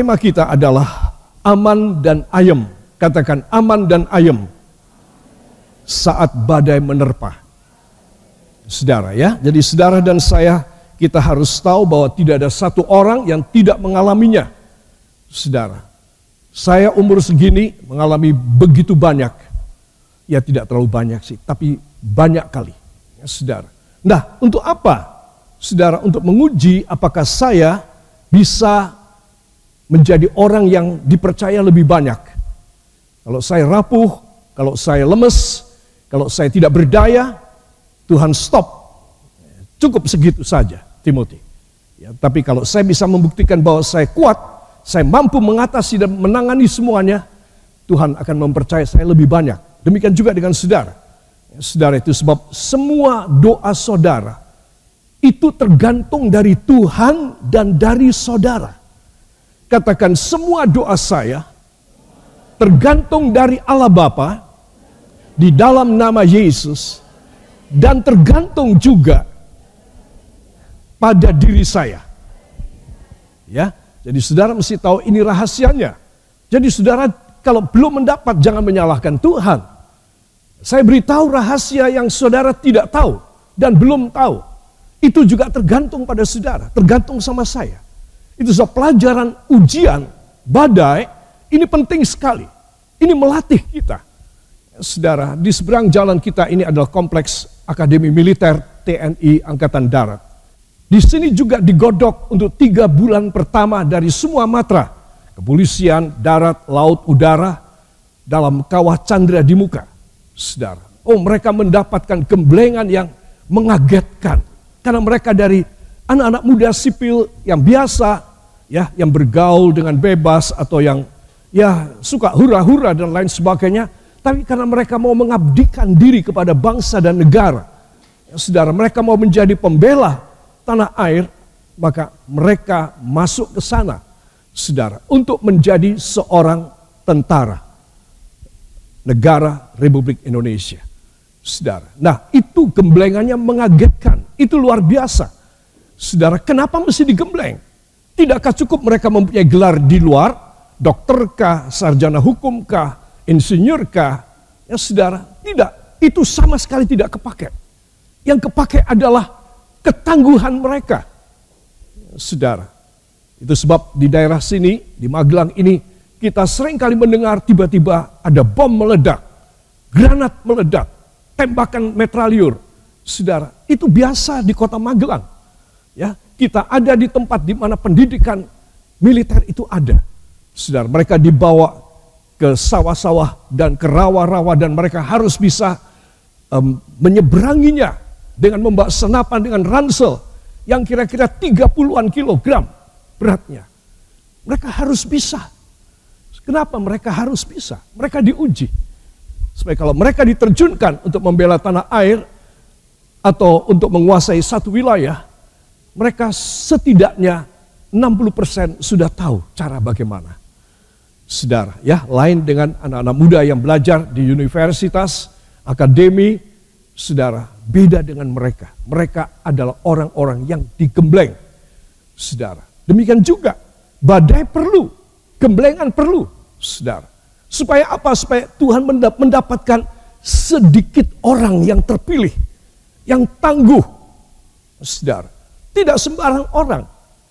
Tema kita adalah aman dan ayem. Katakan aman dan ayem saat badai menerpa. Saudara ya, jadi saudara dan saya kita harus tahu bahwa tidak ada satu orang yang tidak mengalaminya. Saudara, saya umur segini mengalami begitu banyak. Ya tidak terlalu banyak sih, tapi banyak kali. Ya, saudara. Nah, untuk apa? Saudara, untuk menguji apakah saya bisa menjadi orang yang dipercaya lebih banyak. Kalau saya rapuh, kalau saya lemes, kalau saya tidak berdaya, Tuhan stop. Cukup segitu saja, Timothy. Ya, tapi kalau saya bisa membuktikan bahwa saya kuat, saya mampu mengatasi dan menangani semuanya, Tuhan akan mempercayai saya lebih banyak. Demikian juga dengan saudara. Ya, saudara itu sebab semua doa saudara itu tergantung dari Tuhan dan dari saudara. Katakan semua doa saya tergantung dari Allah Bapa di dalam nama Yesus dan tergantung juga pada diri saya. Ya, jadi saudara mesti tahu ini rahasianya. Jadi saudara kalau belum mendapat jangan menyalahkan Tuhan. Saya beritahu rahasia yang saudara tidak tahu dan belum tahu. Itu juga tergantung pada saudara, tergantung sama saya. Itu sebab pelajaran ujian, badai, ini penting sekali. Ini melatih kita. Saudara, di seberang jalan kita ini adalah kompleks Akademi Militer TNI Angkatan Darat. Di sini juga digodok untuk tiga bulan pertama dari semua matra. Kepolisian, darat, laut, udara, dalam kawah Chandra di muka. Saudara, oh mereka mendapatkan gemblengan yang mengagetkan. Karena mereka dari anak-anak muda sipil yang biasa ya yang bergaul dengan bebas atau yang ya suka hura-hura dan lain sebagainya, tapi karena mereka mau mengabdikan diri kepada bangsa dan negara. Ya, saudara, mereka mau menjadi pembela tanah air, maka mereka masuk ke sana, saudara, untuk menjadi seorang tentara negara Republik Indonesia. Saudara. Nah, itu gemblengannya mengagetkan. Itu luar biasa. Saudara, kenapa mesti digembleng? Tidakkah cukup mereka mempunyai gelar di luar, dokterkah, sarjana hukumkah, insinyurkah? Ya saudara, tidak. Itu sama sekali tidak kepakai. Yang kepakai adalah ketangguhan mereka. Saudara, itu sebab di daerah sini, di Magelang ini, kita sering kali mendengar tiba-tiba ada bom meledak, granat meledak, tembakan metraliur. Saudara, itu biasa di kota Magelang. Ya, kita ada di tempat di mana pendidikan militer itu ada. Saudara, mereka dibawa ke sawah-sawah dan ke rawa-rawa dan mereka harus bisa um, menyeberanginya dengan membawa senapan dengan ransel yang kira-kira 30-an kilogram beratnya. Mereka harus bisa. Kenapa mereka harus bisa? Mereka diuji. Supaya kalau mereka diterjunkan untuk membela tanah air atau untuk menguasai satu wilayah, mereka setidaknya 60% sudah tahu cara bagaimana. Saudara, ya, lain dengan anak-anak muda yang belajar di universitas, akademi, saudara, beda dengan mereka. Mereka adalah orang-orang yang digembleng. Saudara, demikian juga badai perlu, gemblengan perlu, saudara. Supaya apa? Supaya Tuhan mendapatkan sedikit orang yang terpilih, yang tangguh, saudara tidak sembarang orang.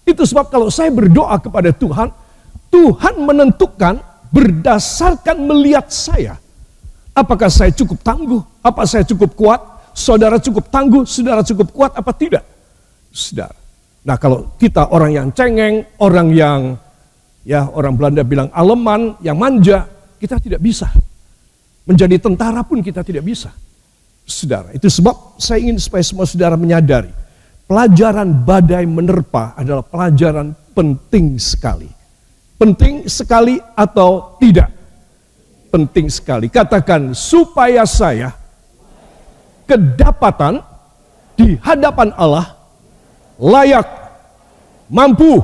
Itu sebab kalau saya berdoa kepada Tuhan, Tuhan menentukan berdasarkan melihat saya. Apakah saya cukup tangguh? Apa saya cukup kuat? Saudara cukup tangguh? Saudara cukup kuat apa tidak? Saudara. Nah kalau kita orang yang cengeng, orang yang ya orang Belanda bilang aleman, yang manja, kita tidak bisa. Menjadi tentara pun kita tidak bisa. Saudara, itu sebab saya ingin supaya semua saudara menyadari pelajaran badai menerpa adalah pelajaran penting sekali. Penting sekali atau tidak? Penting sekali. Katakan supaya saya kedapatan di hadapan Allah layak, mampu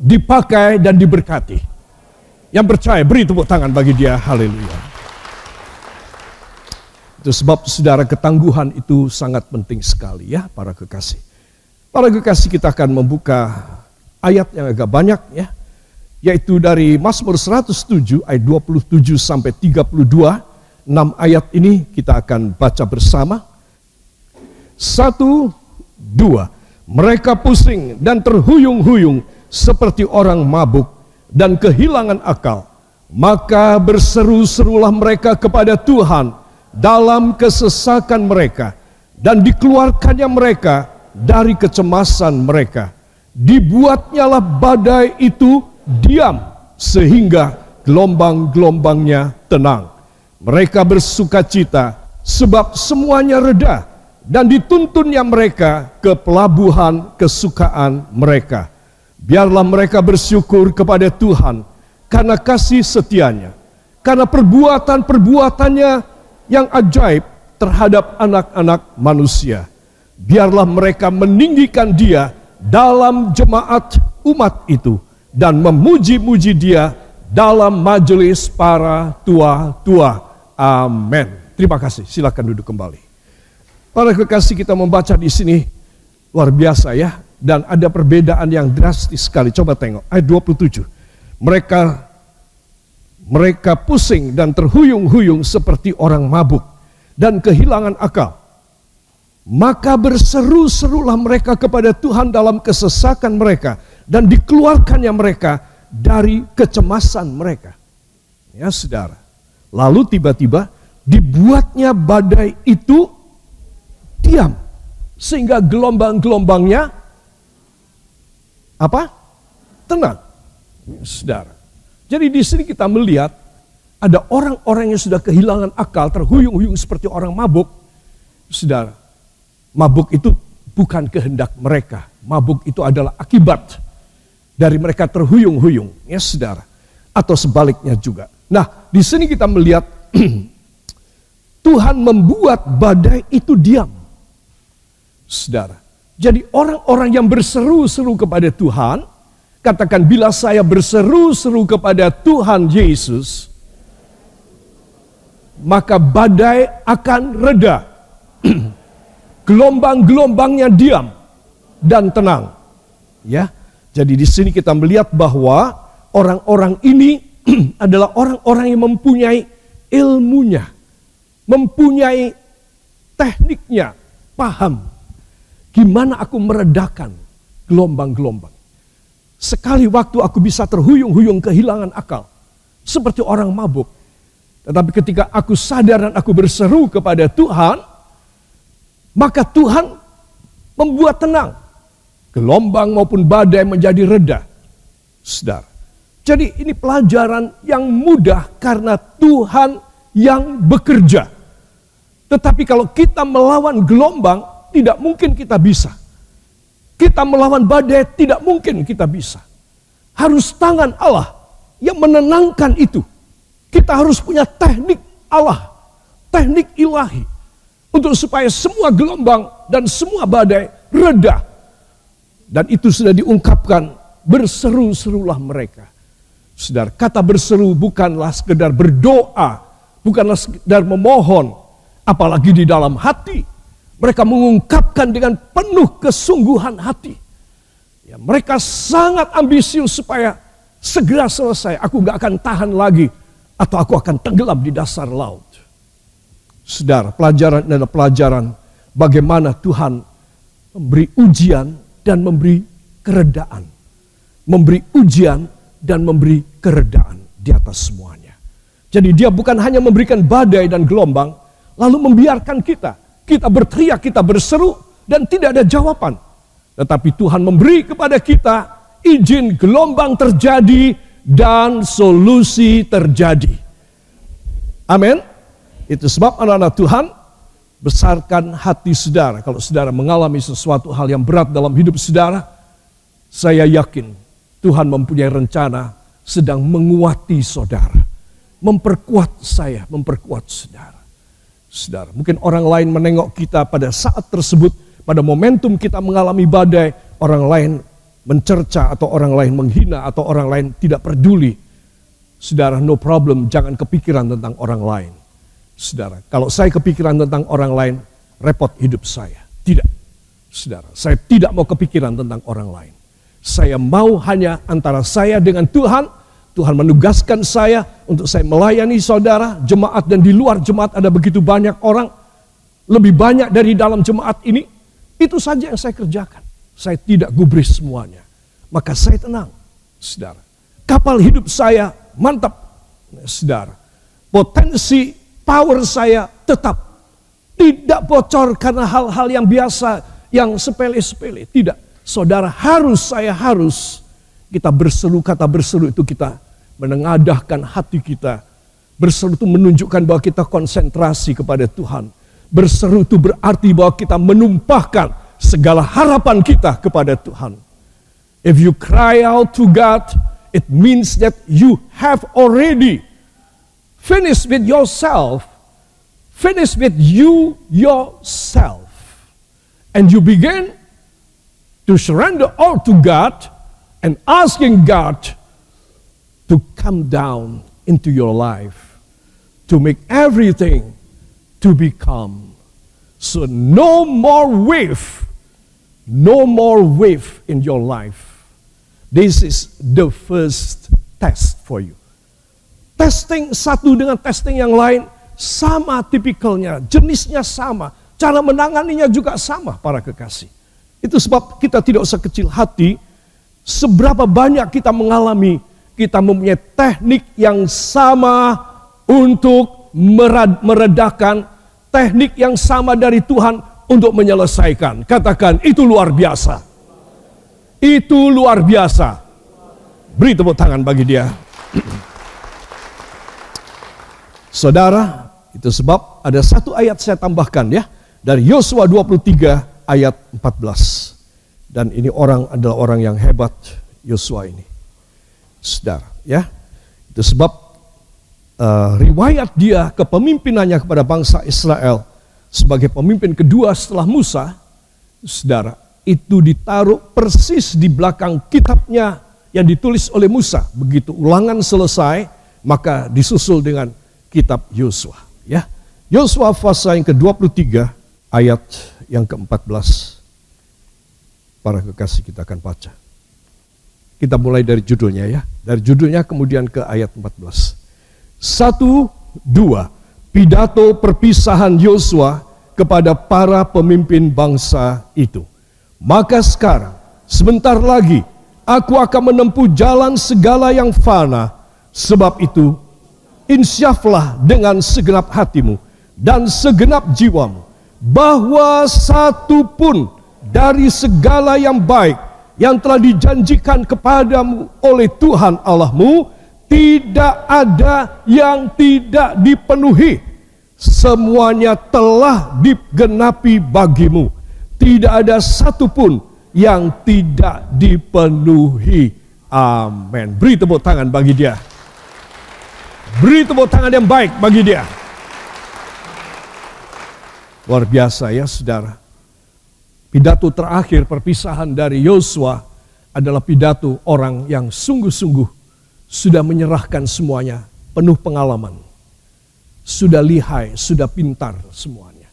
dipakai dan diberkati. Yang percaya beri tepuk tangan bagi dia. Haleluya. Itu sebab saudara ketangguhan itu sangat penting sekali ya para kekasih. Para kekasih kita akan membuka ayat yang agak banyak ya. yaitu dari Mazmur 107 ayat 27 sampai 32. 6 ayat ini kita akan baca bersama. Satu, dua. Mereka pusing dan terhuyung-huyung seperti orang mabuk dan kehilangan akal. Maka berseru-serulah mereka kepada Tuhan dalam kesesakan mereka dan dikeluarkannya mereka dari kecemasan mereka. Dibuatnyalah badai itu diam sehingga gelombang-gelombangnya tenang. Mereka bersuka cita sebab semuanya reda dan dituntunnya mereka ke pelabuhan kesukaan mereka. Biarlah mereka bersyukur kepada Tuhan karena kasih setianya, karena perbuatan-perbuatannya yang ajaib terhadap anak-anak manusia. Biarlah mereka meninggikan dia dalam jemaat umat itu dan memuji-muji dia dalam majelis para tua-tua. Amin. Terima kasih. Silakan duduk kembali. Para kekasih kita membaca di sini luar biasa ya dan ada perbedaan yang drastis sekali. Coba tengok ayat 27. Mereka mereka pusing dan terhuyung-huyung seperti orang mabuk dan kehilangan akal. Maka berseru-serulah mereka kepada Tuhan dalam kesesakan mereka dan dikeluarkannya mereka dari kecemasan mereka. Ya, Saudara. Lalu tiba-tiba dibuatnya badai itu diam sehingga gelombang-gelombangnya apa? Tenang. Saudara. Jadi di sini kita melihat ada orang-orang yang sudah kehilangan akal, terhuyung-huyung seperti orang mabuk. Saudara, mabuk itu bukan kehendak mereka. Mabuk itu adalah akibat dari mereka terhuyung-huyung, ya saudara. Atau sebaliknya juga. Nah, di sini kita melihat Tuhan membuat badai itu diam. Saudara. Jadi orang-orang yang berseru-seru kepada Tuhan, katakan bila saya berseru-seru kepada Tuhan Yesus, maka badai akan reda. Gelombang-gelombangnya diam dan tenang. Ya. Jadi di sini kita melihat bahwa orang-orang ini adalah orang-orang yang mempunyai ilmunya, mempunyai tekniknya, paham gimana aku meredakan gelombang-gelombang. Sekali waktu aku bisa terhuyung-huyung kehilangan akal, seperti orang mabuk. Tetapi ketika aku sadar dan aku berseru kepada Tuhan, maka Tuhan membuat tenang. Gelombang maupun badai menjadi reda. Saudara. Jadi ini pelajaran yang mudah karena Tuhan yang bekerja. Tetapi kalau kita melawan gelombang, tidak mungkin kita bisa. Kita melawan badai, tidak mungkin kita bisa. Harus tangan Allah yang menenangkan itu. Kita harus punya teknik Allah, teknik ilahi. Untuk supaya semua gelombang dan semua badai reda. Dan itu sudah diungkapkan, berseru-serulah mereka Saudara, kata berseru bukanlah sekedar berdoa, bukanlah sekedar memohon, apalagi di dalam hati. Mereka mengungkapkan dengan penuh kesungguhan hati. Ya, mereka sangat ambisius supaya segera selesai. Aku gak akan tahan lagi atau aku akan tenggelam di dasar laut. Saudara, pelajaran adalah pelajaran bagaimana Tuhan memberi ujian dan memberi keredaan. Memberi ujian dan memberi keredaan di atas semuanya. Jadi dia bukan hanya memberikan badai dan gelombang, lalu membiarkan kita. Kita berteriak, kita berseru, dan tidak ada jawaban. Tetapi Tuhan memberi kepada kita izin gelombang terjadi dan solusi terjadi. Amin. Itu sebab anak-anak Tuhan besarkan hati saudara. Kalau saudara mengalami sesuatu hal yang berat dalam hidup saudara, saya yakin Tuhan mempunyai rencana sedang menguati saudara. Memperkuat saya, memperkuat saudara. Saudara, mungkin orang lain menengok kita pada saat tersebut, pada momentum kita mengalami badai, orang lain mencerca atau orang lain menghina atau orang lain tidak peduli. Saudara, no problem, jangan kepikiran tentang orang lain. Saudara, kalau saya kepikiran tentang orang lain, repot hidup saya. Tidak. Saudara, saya tidak mau kepikiran tentang orang lain. Saya mau hanya antara saya dengan Tuhan. Tuhan menugaskan saya untuk saya melayani saudara, jemaat dan di luar jemaat ada begitu banyak orang. Lebih banyak dari dalam jemaat ini. Itu saja yang saya kerjakan. Saya tidak gubris semuanya. Maka saya tenang, saudara. Kapal hidup saya mantap, saudara. Potensi power saya tetap tidak bocor karena hal-hal yang biasa, yang sepele-sepele. Tidak. Saudara harus, saya harus. Kita berseru, kata berseru itu kita menengadahkan hati kita. Berseru itu menunjukkan bahwa kita konsentrasi kepada Tuhan. Berseru itu berarti bahwa kita menumpahkan segala harapan kita kepada Tuhan. If you cry out to God, it means that you have already finished with yourself Finish with you yourself. And you begin to surrender all to God and asking God to come down into your life, to make everything to become. So no more wave, no more wave in your life. This is the first test for you. Testing satu dengan testing yang lain sama tipikalnya, jenisnya sama, cara menanganinya juga sama para kekasih. Itu sebab kita tidak usah kecil hati, seberapa banyak kita mengalami, kita mempunyai teknik yang sama untuk meredakan, teknik yang sama dari Tuhan untuk menyelesaikan. Katakan, itu luar biasa. Itu luar biasa. Beri tepuk tangan bagi dia. Saudara, itu sebab ada satu ayat saya tambahkan ya dari Yosua 23 ayat 14. Dan ini orang adalah orang yang hebat Yosua ini. Saudara, ya. Itu sebab uh, riwayat dia kepemimpinannya kepada bangsa Israel sebagai pemimpin kedua setelah Musa, saudara, itu ditaruh persis di belakang kitabnya yang ditulis oleh Musa. Begitu ulangan selesai, maka disusul dengan kitab Yosua. Ya, Yosua pasal yang ke-23 ayat yang ke-14. Para kekasih kita akan baca. Kita mulai dari judulnya ya. Dari judulnya kemudian ke ayat 14. Satu, dua. Pidato perpisahan Yosua kepada para pemimpin bangsa itu. Maka sekarang, sebentar lagi, aku akan menempuh jalan segala yang fana. Sebab itu insyaflah dengan segenap hatimu dan segenap jiwamu bahwa satu pun dari segala yang baik yang telah dijanjikan kepadamu oleh Tuhan Allahmu tidak ada yang tidak dipenuhi. Semuanya telah digenapi bagimu. Tidak ada satu pun yang tidak dipenuhi. Amin. Beri tepuk tangan bagi dia Beri tepuk tangan yang baik bagi dia. Luar biasa ya saudara. Pidato terakhir perpisahan dari Yosua adalah pidato orang yang sungguh-sungguh sudah menyerahkan semuanya, penuh pengalaman. Sudah lihai, sudah pintar semuanya.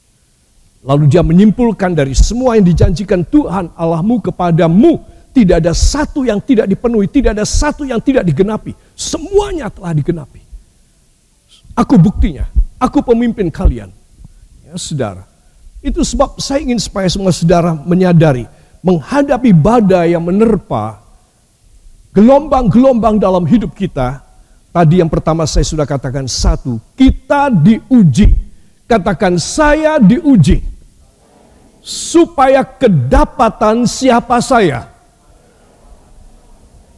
Lalu dia menyimpulkan dari semua yang dijanjikan Tuhan Allahmu kepadamu, tidak ada satu yang tidak dipenuhi, tidak ada satu yang tidak digenapi. Semuanya telah digenapi. Aku buktinya, aku pemimpin kalian. Ya, saudara. Itu sebab saya ingin supaya semua saudara menyadari, menghadapi badai yang menerpa, gelombang-gelombang dalam hidup kita, tadi yang pertama saya sudah katakan satu, kita diuji. Katakan saya diuji. Supaya kedapatan siapa saya.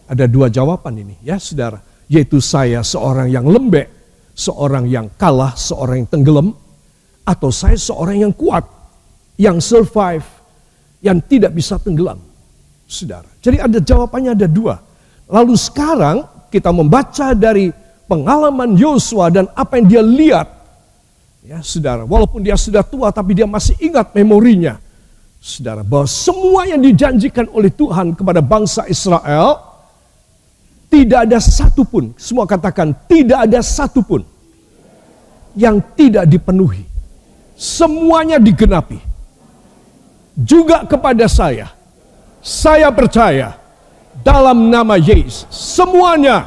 Ada dua jawaban ini ya saudara. Yaitu saya seorang yang lembek seorang yang kalah, seorang yang tenggelam, atau saya seorang yang kuat, yang survive, yang tidak bisa tenggelam. Saudara. Jadi ada jawabannya ada dua. Lalu sekarang kita membaca dari pengalaman Yosua dan apa yang dia lihat. Ya, saudara, walaupun dia sudah tua tapi dia masih ingat memorinya. Saudara, bahwa semua yang dijanjikan oleh Tuhan kepada bangsa Israel tidak ada satupun, semua katakan tidak ada satupun yang tidak dipenuhi. Semuanya digenapi. Juga kepada saya. Saya percaya dalam nama Yesus. Semuanya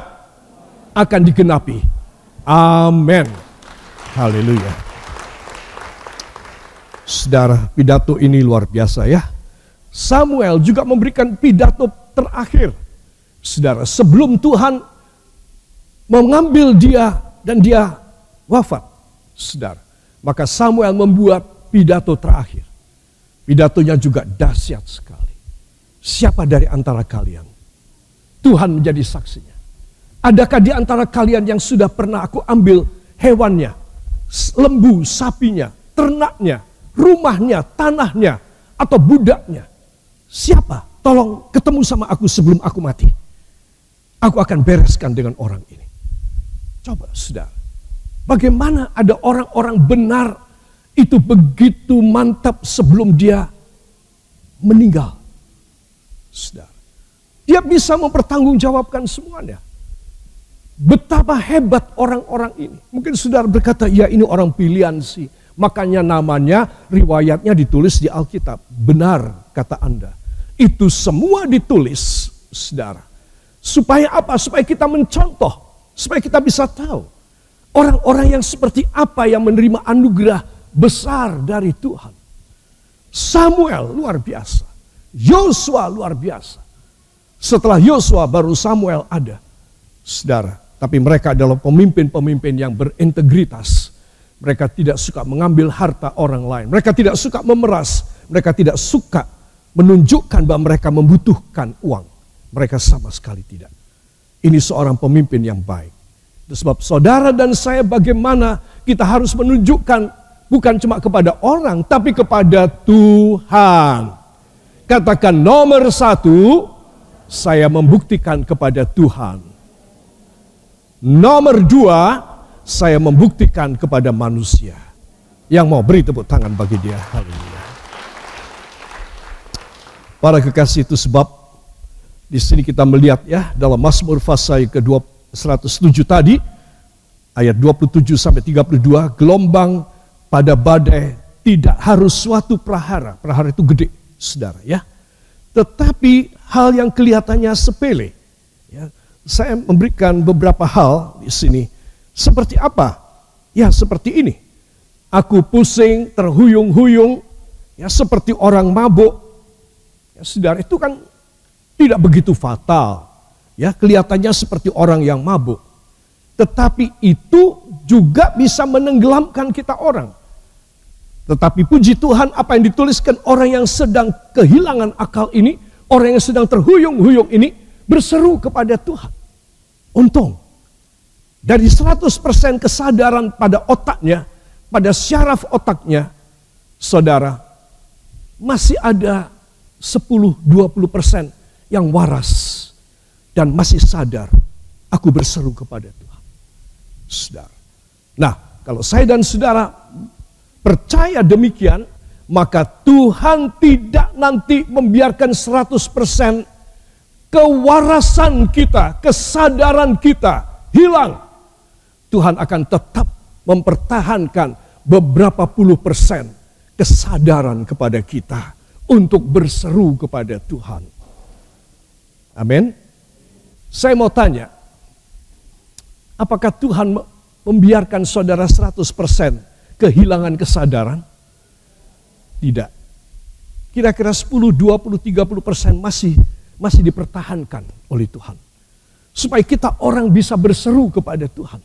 akan digenapi. Amin. Haleluya. Saudara, pidato ini luar biasa ya. Samuel juga memberikan pidato terakhir. Saudara, sebelum Tuhan mengambil dia dan dia wafat. Saudara, maka Samuel membuat pidato terakhir. Pidatonya juga dahsyat sekali. Siapa dari antara kalian? Tuhan menjadi saksinya. Adakah di antara kalian yang sudah pernah aku ambil hewannya, lembu, sapinya, ternaknya, rumahnya, tanahnya, atau budaknya. Siapa? Tolong ketemu sama aku sebelum aku mati. Aku akan bereskan dengan orang ini. Coba saudara. Bagaimana ada orang-orang benar itu begitu mantap sebelum dia meninggal. Saudara. Dia bisa mempertanggungjawabkan semuanya. Betapa hebat orang-orang ini. Mungkin saudara berkata, ya ini orang pilihan sih. Makanya namanya, riwayatnya ditulis di Alkitab. Benar kata Anda. Itu semua ditulis, saudara. Supaya apa? Supaya kita mencontoh. Supaya kita bisa tahu. Orang-orang yang seperti apa yang menerima anugerah besar dari Tuhan. Samuel luar biasa. Yosua luar biasa. Setelah Yosua baru Samuel ada. Saudara, tapi mereka adalah pemimpin-pemimpin yang berintegritas. Mereka tidak suka mengambil harta orang lain. Mereka tidak suka memeras. Mereka tidak suka menunjukkan bahwa mereka membutuhkan uang. Mereka sama sekali tidak. Ini seorang pemimpin yang baik. Sebab saudara dan saya bagaimana kita harus menunjukkan bukan cuma kepada orang, tapi kepada Tuhan. Katakan nomor satu, saya membuktikan kepada Tuhan. Nomor dua, saya membuktikan kepada manusia. Yang mau beri tepuk tangan bagi dia. Haleluya. Para kekasih itu sebab di sini kita melihat ya dalam Mazmur Fasai kedua 107 tadi ayat 27 sampai 32 gelombang pada badai tidak harus suatu prahara. Prahara itu gede, Saudara ya. Tetapi hal yang kelihatannya sepele ya, saya memberikan beberapa hal di sini. Seperti apa? Ya seperti ini. Aku pusing, terhuyung-huyung, ya seperti orang mabuk. Ya saudara, itu kan tidak begitu fatal. Ya kelihatannya seperti orang yang mabuk. Tetapi itu juga bisa menenggelamkan kita orang. Tetapi puji Tuhan apa yang dituliskan orang yang sedang kehilangan akal ini, orang yang sedang terhuyung-huyung ini berseru kepada Tuhan. Untung. Dari 100% kesadaran pada otaknya, pada syaraf otaknya, saudara, masih ada 10-20% yang waras dan masih sadar. Aku berseru kepada Tuhan. Saudara. Nah, kalau saya dan saudara percaya demikian, maka Tuhan tidak nanti membiarkan 100% kewarasan kita, kesadaran kita hilang. Tuhan akan tetap mempertahankan beberapa puluh persen kesadaran kepada kita untuk berseru kepada Tuhan. Amin. Saya mau tanya, apakah Tuhan membiarkan saudara 100% kehilangan kesadaran? Tidak. Kira-kira 10, 20, 30 persen masih masih dipertahankan oleh Tuhan. Supaya kita orang bisa berseru kepada Tuhan.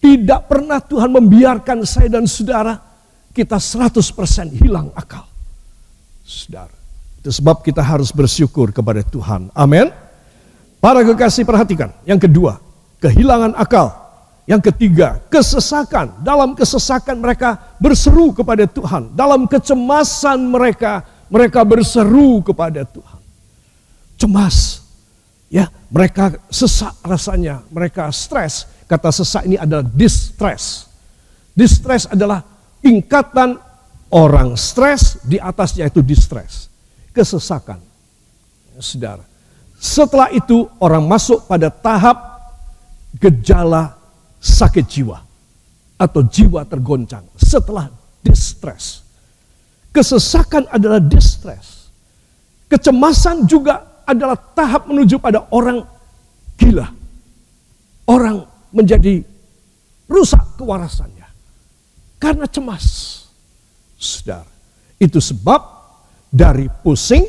Tidak pernah Tuhan membiarkan saya dan saudara kita 100% hilang akal. Saudara. Itu sebab kita harus bersyukur kepada Tuhan. Amin. Para kekasih perhatikan. Yang kedua, kehilangan akal. Yang ketiga, kesesakan. Dalam kesesakan mereka berseru kepada Tuhan. Dalam kecemasan mereka, mereka berseru kepada Tuhan cemas. Ya, mereka sesak rasanya, mereka stres. Kata sesak ini adalah distress. Distress adalah tingkatan orang stres di atasnya itu distress. Kesesakan. Saudara. Setelah itu orang masuk pada tahap gejala sakit jiwa atau jiwa tergoncang setelah distress. Kesesakan adalah distress. Kecemasan juga adalah tahap menuju pada orang gila. Orang menjadi rusak kewarasannya. Karena cemas. Saudara, itu sebab dari pusing,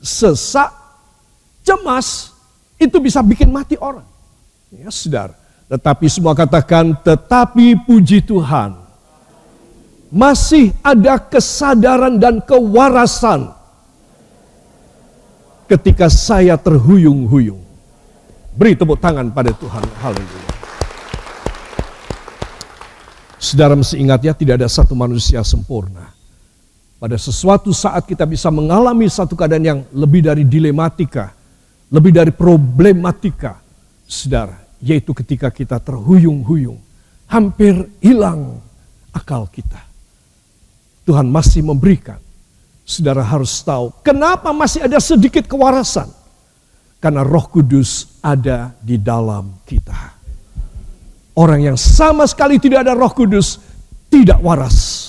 sesak, cemas, itu bisa bikin mati orang. Ya saudara, tetapi semua katakan, tetapi puji Tuhan. Masih ada kesadaran dan kewarasan ketika saya terhuyung-huyung. Beri tepuk tangan pada Tuhan. Haleluya. Saudara mesti ingat ya, tidak ada satu manusia sempurna. Pada sesuatu saat kita bisa mengalami satu keadaan yang lebih dari dilematika, lebih dari problematika, saudara yaitu ketika kita terhuyung-huyung, hampir hilang akal kita. Tuhan masih memberikan. Saudara harus tahu kenapa masih ada sedikit kewarasan. Karena roh kudus ada di dalam kita. Orang yang sama sekali tidak ada roh kudus tidak waras.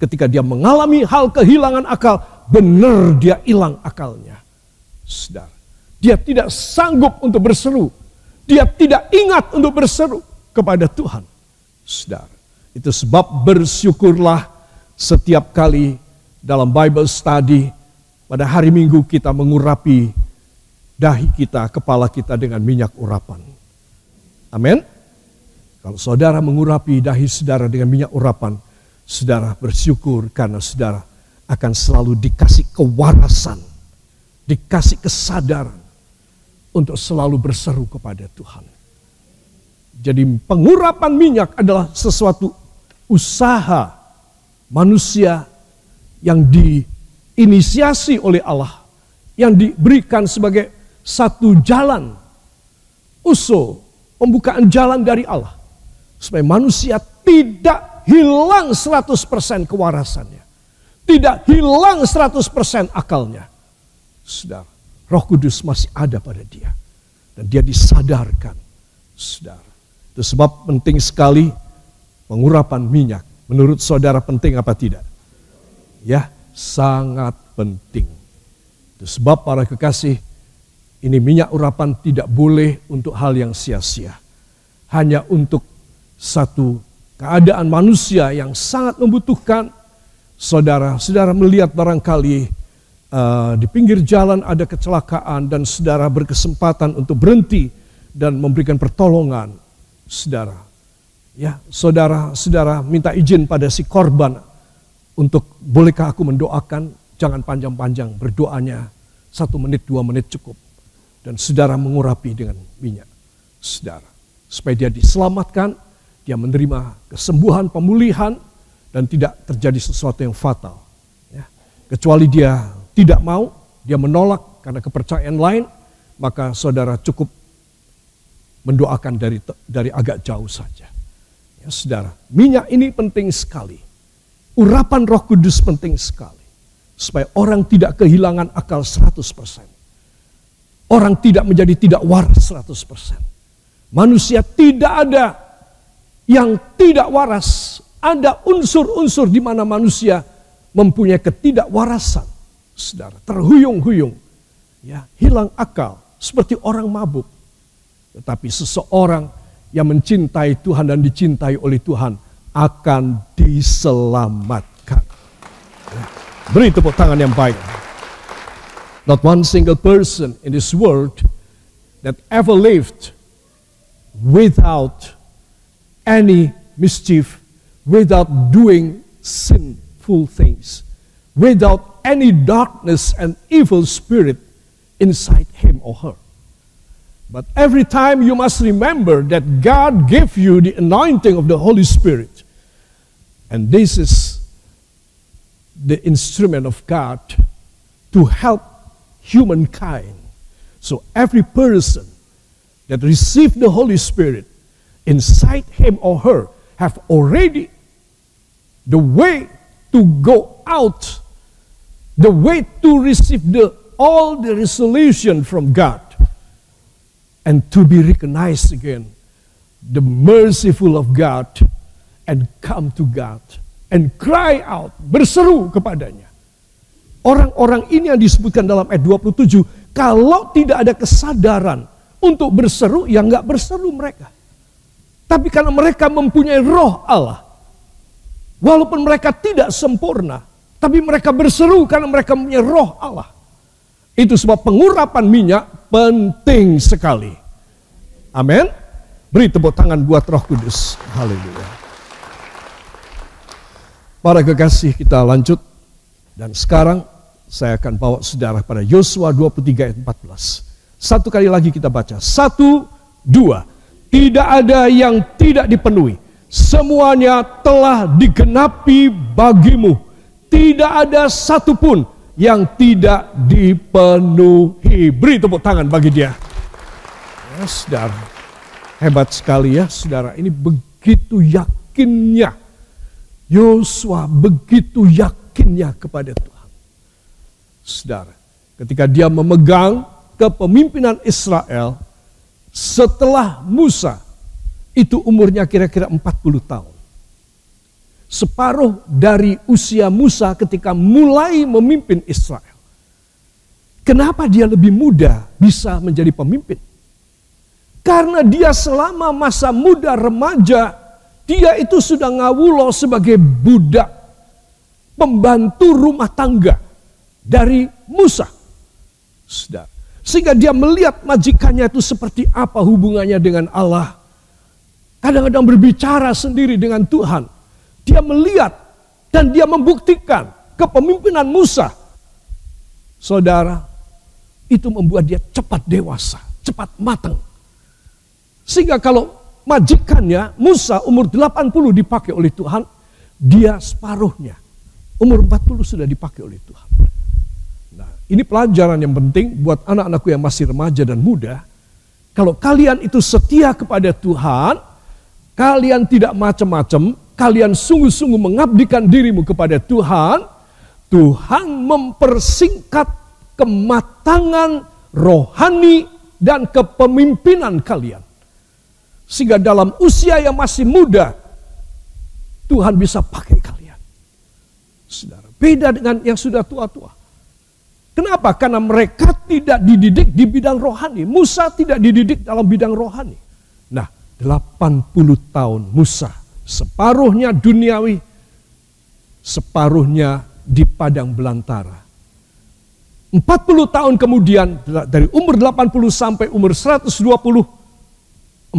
Ketika dia mengalami hal kehilangan akal, benar dia hilang akalnya. Saudara, dia tidak sanggup untuk berseru dia tidak ingat untuk berseru kepada Tuhan. Saudara, itu sebab bersyukurlah setiap kali dalam Bible study pada hari Minggu kita mengurapi dahi kita, kepala kita dengan minyak urapan. Amin. Kalau saudara mengurapi dahi saudara dengan minyak urapan, saudara bersyukur karena saudara akan selalu dikasih kewarasan, dikasih kesadaran, untuk selalu berseru kepada Tuhan. Jadi pengurapan minyak adalah sesuatu usaha manusia yang diinisiasi oleh Allah, yang diberikan sebagai satu jalan, usul, pembukaan jalan dari Allah. Supaya manusia tidak hilang 100% kewarasannya. Tidak hilang 100% akalnya. Saudara, Roh Kudus masih ada pada dia. Dan dia disadarkan. Saudara. Itu sebab penting sekali pengurapan minyak. Menurut saudara penting apa tidak? Ya, sangat penting. Itu sebab para kekasih, ini minyak urapan tidak boleh untuk hal yang sia-sia. Hanya untuk satu keadaan manusia yang sangat membutuhkan. Saudara, saudara melihat barangkali uh, di pinggir jalan ada kecelakaan dan saudara berkesempatan untuk berhenti dan memberikan pertolongan, saudara. Ya, saudara, saudara minta izin pada si korban untuk bolehkah aku mendoakan? Jangan panjang-panjang berdoanya satu menit dua menit cukup dan saudara mengurapi dengan minyak, saudara, supaya dia diselamatkan, dia menerima kesembuhan, pemulihan dan tidak terjadi sesuatu yang fatal. Ya. Kecuali dia tidak mau, dia menolak karena kepercayaan lain, maka saudara cukup mendoakan dari dari agak jauh saja. Ya, saudara, minyak ini penting sekali. Urapan Roh Kudus penting sekali. Supaya orang tidak kehilangan akal 100%. Orang tidak menjadi tidak waras 100%. Manusia tidak ada yang tidak waras. Ada unsur-unsur di mana manusia mempunyai ketidakwarasan saudara, terhuyung-huyung, ya, hilang akal, seperti orang mabuk. Tetapi seseorang yang mencintai Tuhan dan dicintai oleh Tuhan akan diselamatkan. Ya. Beri tepuk tangan yang baik. Not one single person in this world that ever lived without any mischief, without doing sinful things, without any darkness and evil spirit inside him or her. But every time you must remember that God gave you the anointing of the Holy Spirit. And this is the instrument of God to help humankind. So every person that received the Holy Spirit inside him or her have already the way to go out the way to receive the, all the resolution from God and to be recognized again, the merciful of God and come to God and cry out, berseru kepadanya. Orang-orang ini yang disebutkan dalam ayat 27 Kalau tidak ada kesadaran untuk berseru, ya nggak berseru mereka. Tapi karena mereka mempunyai roh Allah, walaupun mereka tidak sempurna, tapi mereka berseru karena mereka mempunyai roh Allah. Itu sebab pengurapan minyak penting sekali. Amin. Beri tepuk tangan buat Roh Kudus. Haleluya. Para kekasih kita lanjut dan sekarang saya akan bawa saudara pada Yosua 23 ayat 14. Satu kali lagi kita baca. Satu, dua. Tidak ada yang tidak dipenuhi. Semuanya telah digenapi bagimu. Tidak ada satupun yang tidak dipenuhi. Beri tepuk tangan bagi dia. Ya, saudara. Hebat sekali ya, saudara. Ini begitu yakinnya. Yosua begitu yakinnya kepada Tuhan. Saudara, ketika dia memegang kepemimpinan Israel, setelah Musa itu umurnya kira-kira 40 tahun. Separuh dari usia Musa ketika mulai memimpin Israel. Kenapa dia lebih muda bisa menjadi pemimpin? Karena dia selama masa muda remaja, dia itu sudah ngawulo sebagai budak, pembantu rumah tangga dari Musa. Saudara. Sehingga dia melihat majikannya itu seperti apa hubungannya dengan Allah. Kadang-kadang berbicara sendiri dengan Tuhan. Dia melihat dan dia membuktikan kepemimpinan Musa. Saudara, itu membuat dia cepat dewasa, cepat matang. Sehingga kalau majikannya Musa umur 80 dipakai oleh Tuhan, dia separuhnya. Umur 40 sudah dipakai oleh Tuhan. Ini pelajaran yang penting buat anak-anakku yang masih remaja dan muda. Kalau kalian itu setia kepada Tuhan, kalian tidak macam-macam, kalian sungguh-sungguh mengabdikan dirimu kepada Tuhan, Tuhan mempersingkat kematangan rohani dan kepemimpinan kalian. Sehingga dalam usia yang masih muda, Tuhan bisa pakai kalian. Saudara, beda dengan yang sudah tua-tua. Kenapa? Karena mereka tidak dididik di bidang rohani. Musa tidak dididik dalam bidang rohani. Nah, 80 tahun Musa, separuhnya duniawi, separuhnya di padang belantara. 40 tahun kemudian dari umur 80 sampai umur 120 40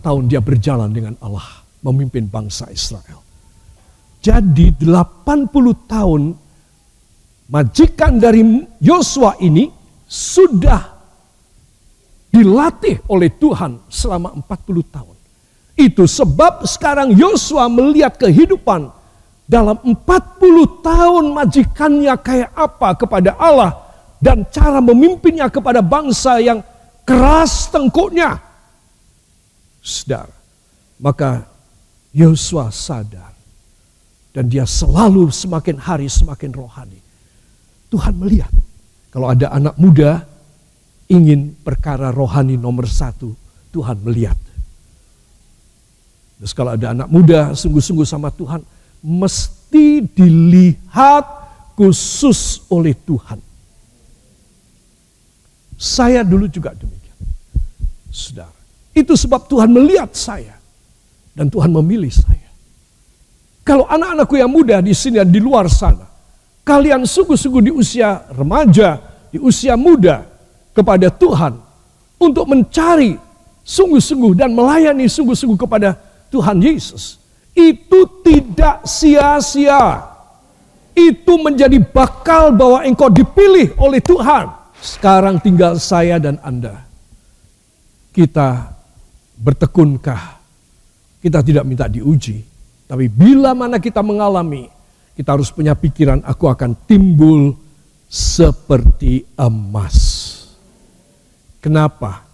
tahun dia berjalan dengan Allah memimpin bangsa Israel. Jadi 80 tahun majikan dari Yosua ini sudah dilatih oleh Tuhan selama 40 tahun. Itu sebab sekarang Yosua melihat kehidupan dalam 40 tahun majikannya kayak apa kepada Allah dan cara memimpinnya kepada bangsa yang keras tengkuknya. Saudara, maka Yosua sadar dan dia selalu semakin hari semakin rohani. Tuhan melihat kalau ada anak muda ingin perkara rohani nomor satu, Tuhan melihat. Terus kalau ada anak muda sungguh-sungguh sama Tuhan, mesti dilihat khusus oleh Tuhan. Saya dulu juga demikian. Saudara, itu sebab Tuhan melihat saya dan Tuhan memilih saya. Kalau anak-anakku yang muda di sini dan di luar sana, kalian sungguh-sungguh di usia remaja, di usia muda kepada Tuhan untuk mencari sungguh-sungguh dan melayani sungguh-sungguh kepada Tuhan Yesus. Itu tidak sia-sia. Itu menjadi bakal bahwa engkau dipilih oleh Tuhan. Sekarang tinggal saya dan Anda. Kita bertekunkah? Kita tidak minta diuji. Tapi bila mana kita mengalami kita harus punya pikiran aku akan timbul seperti emas. Kenapa?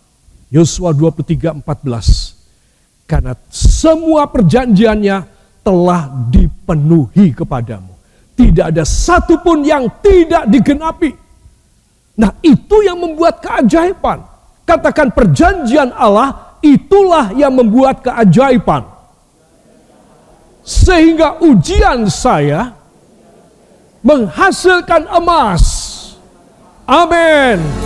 Yosua 23:14 karena semua perjanjiannya telah dipenuhi kepadamu. Tidak ada satupun yang tidak digenapi. Nah itu yang membuat keajaiban. Katakan perjanjian Allah itulah yang membuat keajaiban. Sehingga ujian saya menghasilkan emas. Amin.